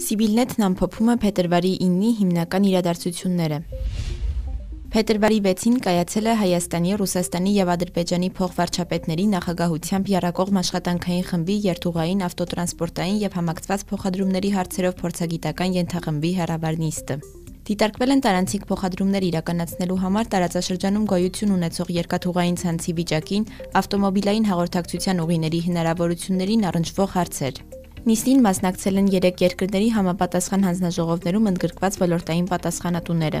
Սիվիլնետն ամփոփում է փետրվարի 9-ի հիմնական իրադարձությունները։ Փետրվարի 6-ին կայացել է Հայաստանի, Ռուսաստանի եւ Ադրբեջանի փոխվարչապետների նախագահությամբ Երակողմ աշխատանքային խմբի երթուղային, ավտոտրանսպորտային եւ համակցված փոխադրումների հարցերով փորձագիտական ենթախմբի հերավար նիստը։ Դիտարկվել են տարանցիկ փոխադրումներ իրականացնելու համար տարածաշրջանում գոյություն ունեցող երկաթուղային ցանցի վիճակին, ավտոմոբիլային հաղորդակցության ուղիների հնարավորություններին առնչվող հարցեր։ Նիստին մասնակցել են 3 երկրների համապատասխան հանձնաժողովներում ընդգրկված ոլորտային պատասխանատուները։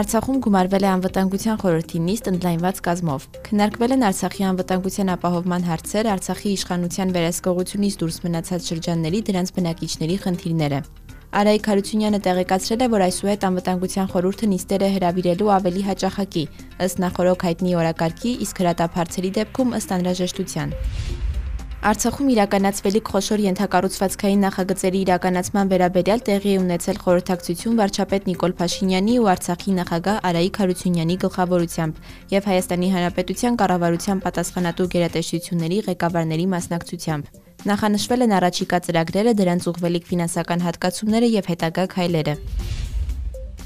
Արցախում գումարվել է անվտանգության խորհրդի նիստ ընդլայնված կազմով։ Քննարկվել են Արցախի անվտանգության ապահովման հարցեր, Արցախի իշխանության վերահսկողությունից դուրս մնացած շրջանների դրանց բնակիչների խնդիրները։ Արայիկ Հարությունյանը տեղեկացրել է, որ այսուհետ անվտանգության խորհուրդը նիստերը հրավիրելու ավելի հաճախակի, ըստ նախորոք հայտնի օրակարգի, իսկ հրատապ հարցերի դեպքում ըստ անհրաժեշտության։ Արցախում իրականացվելիք խոշոր ենթակառուցվածքային նախագծերի իրականացման վերաբերյալ տեղի է ունեցել խորհրդակցություն վարչապետ Նիկոլ Փաշինյանի ու Արցախի նախագահ Արայիկ Հարությունյանի գլխավորությամբ եւ Հայաստանի Հանրապետության կառավարության պատասխանատու գերատեսչությունների ղեկավարների մասնակցությամբ։ Նախանշվել են առաջիկա ծրագրերը, դրանց ուղղվելիք ֆինանսական հատկացումները եւ հետագա քայլերը։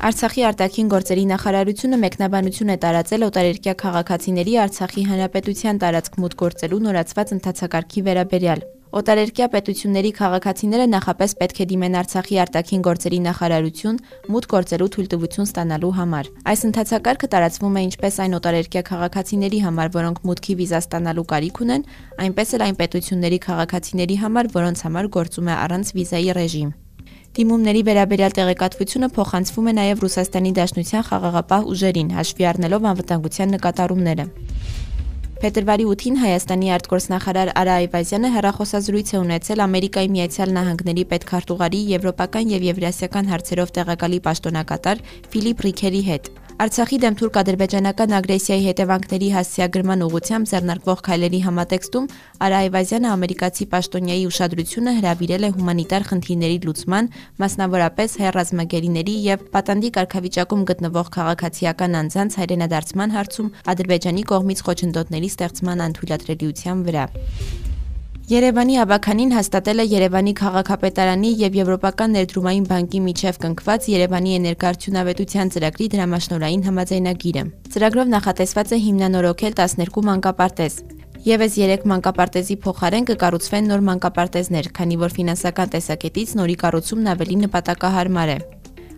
Արցախի արտաքին գործերի նախարարությունը մեկնաբանություն է տարածել օտարերկյա քաղաքացիների Արցախի հանրապետության տարածք մուտք գործելու նորացված ընթացակարգի վերաբերյալ։ Օտարերկյա պետությունների քաղաքացիները նախապես պետք է դիմեն Արցախի արտաքին գործերի նախարարություն մուտք գործելու թույլտվություն ստանալու համար։ Այս ընթացակարգը տարածվում է ինչպես այն օտարերկյա քաղաքացիների համար, որոնք մուտքի վիզա ստանալու կարիք ունեն, այնպես էլ այն պետությունների քաղաքացիների համար, որոնց համար գործում է առանց վիզայի ռեժիմ։ Դիմումների վերաբերյալ տեղեկատվությունը փոխանցվում է նաև Ռուսաստանի Դաշնության խաղաղապահ ուժերին, հաշվի առնելով անվտանգության նկատառումները։ Փետրվարի 8-ին Հայաստանի արտգործնախարար Արա Այվազյանը հերախոսազրույց է ունեցել Ամերիկայի Միացյալ Նահանգների պետքարտուղարի եվրոպական եւ եվրասիական հարցերով տեղակալի պաշտոնակատար Ֆիլիպ Ռիքերի հետ։ Արցախի դեմ թուրք-ադրբեջանական ագրեսիայի հետևանքների հասցեագրման ուղղությամբ ձեռնարկվող քայլերի համատեքստում Արա Այվազյանը ամերիկացի պաշտոնյայի ուշադրությունը հրավիրել է հումանիտար խնդիրների լուծման, մասնավորապես հայ ռազմագերիների եւ պատանդի կարգավիճակում գտնվող քաղաքացիական անձանց հայրենադարձման հարցում Ադրբեջանի կողմից խոչընդոտների ստեղծման անթույլատրելիության վրա։ Երևանի Աբականին հաստատել է Երևանի քաղաքապետարանի եւ Եվրոպական ներդրումային բանկի միջև կնքված Երևանի էներգարդյունավետության ծրագրի դրամաշնորային համաձայնագիրը։ Ծրագրով նախատեսված է հիմնանորոգել 12 մանկապարտեզ։ Եվս 3 մանկապարտեզի փոխարեն կկառուցվեն նոր մանկապարտեզներ, քանի որ ֆինանսական տեսակետից նորի կառուցումն ավելի նպատակահարմար է։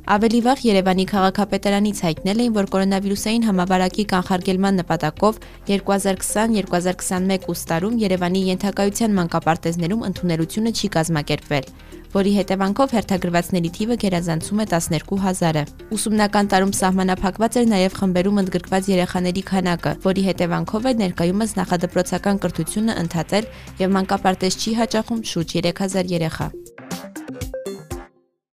Ավելի վաղ Երևանի քաղաքապետարանից հայտնել էին, որ կորոնավիրուսային համավարակի կանխարգելման նպատակով 2020-2021 ուստարում Երևանի ենթակայության մանկապարտեզներում ընդունելությունը չի կազմակերպվել, որի հետևանքով հերթագրվածների թիվը գերազանցում է 12000-ը։ Ուսումնական տարում սահմանափակված էր նաև խմբերում ընդգրկված երեխաների քանակը, որի հետևանքով է ներկայումս նախադպրոցական կրթությունը ընդհատել եւ մանկապարտեզ չի հաճախում շուրջ 3000 երեխա։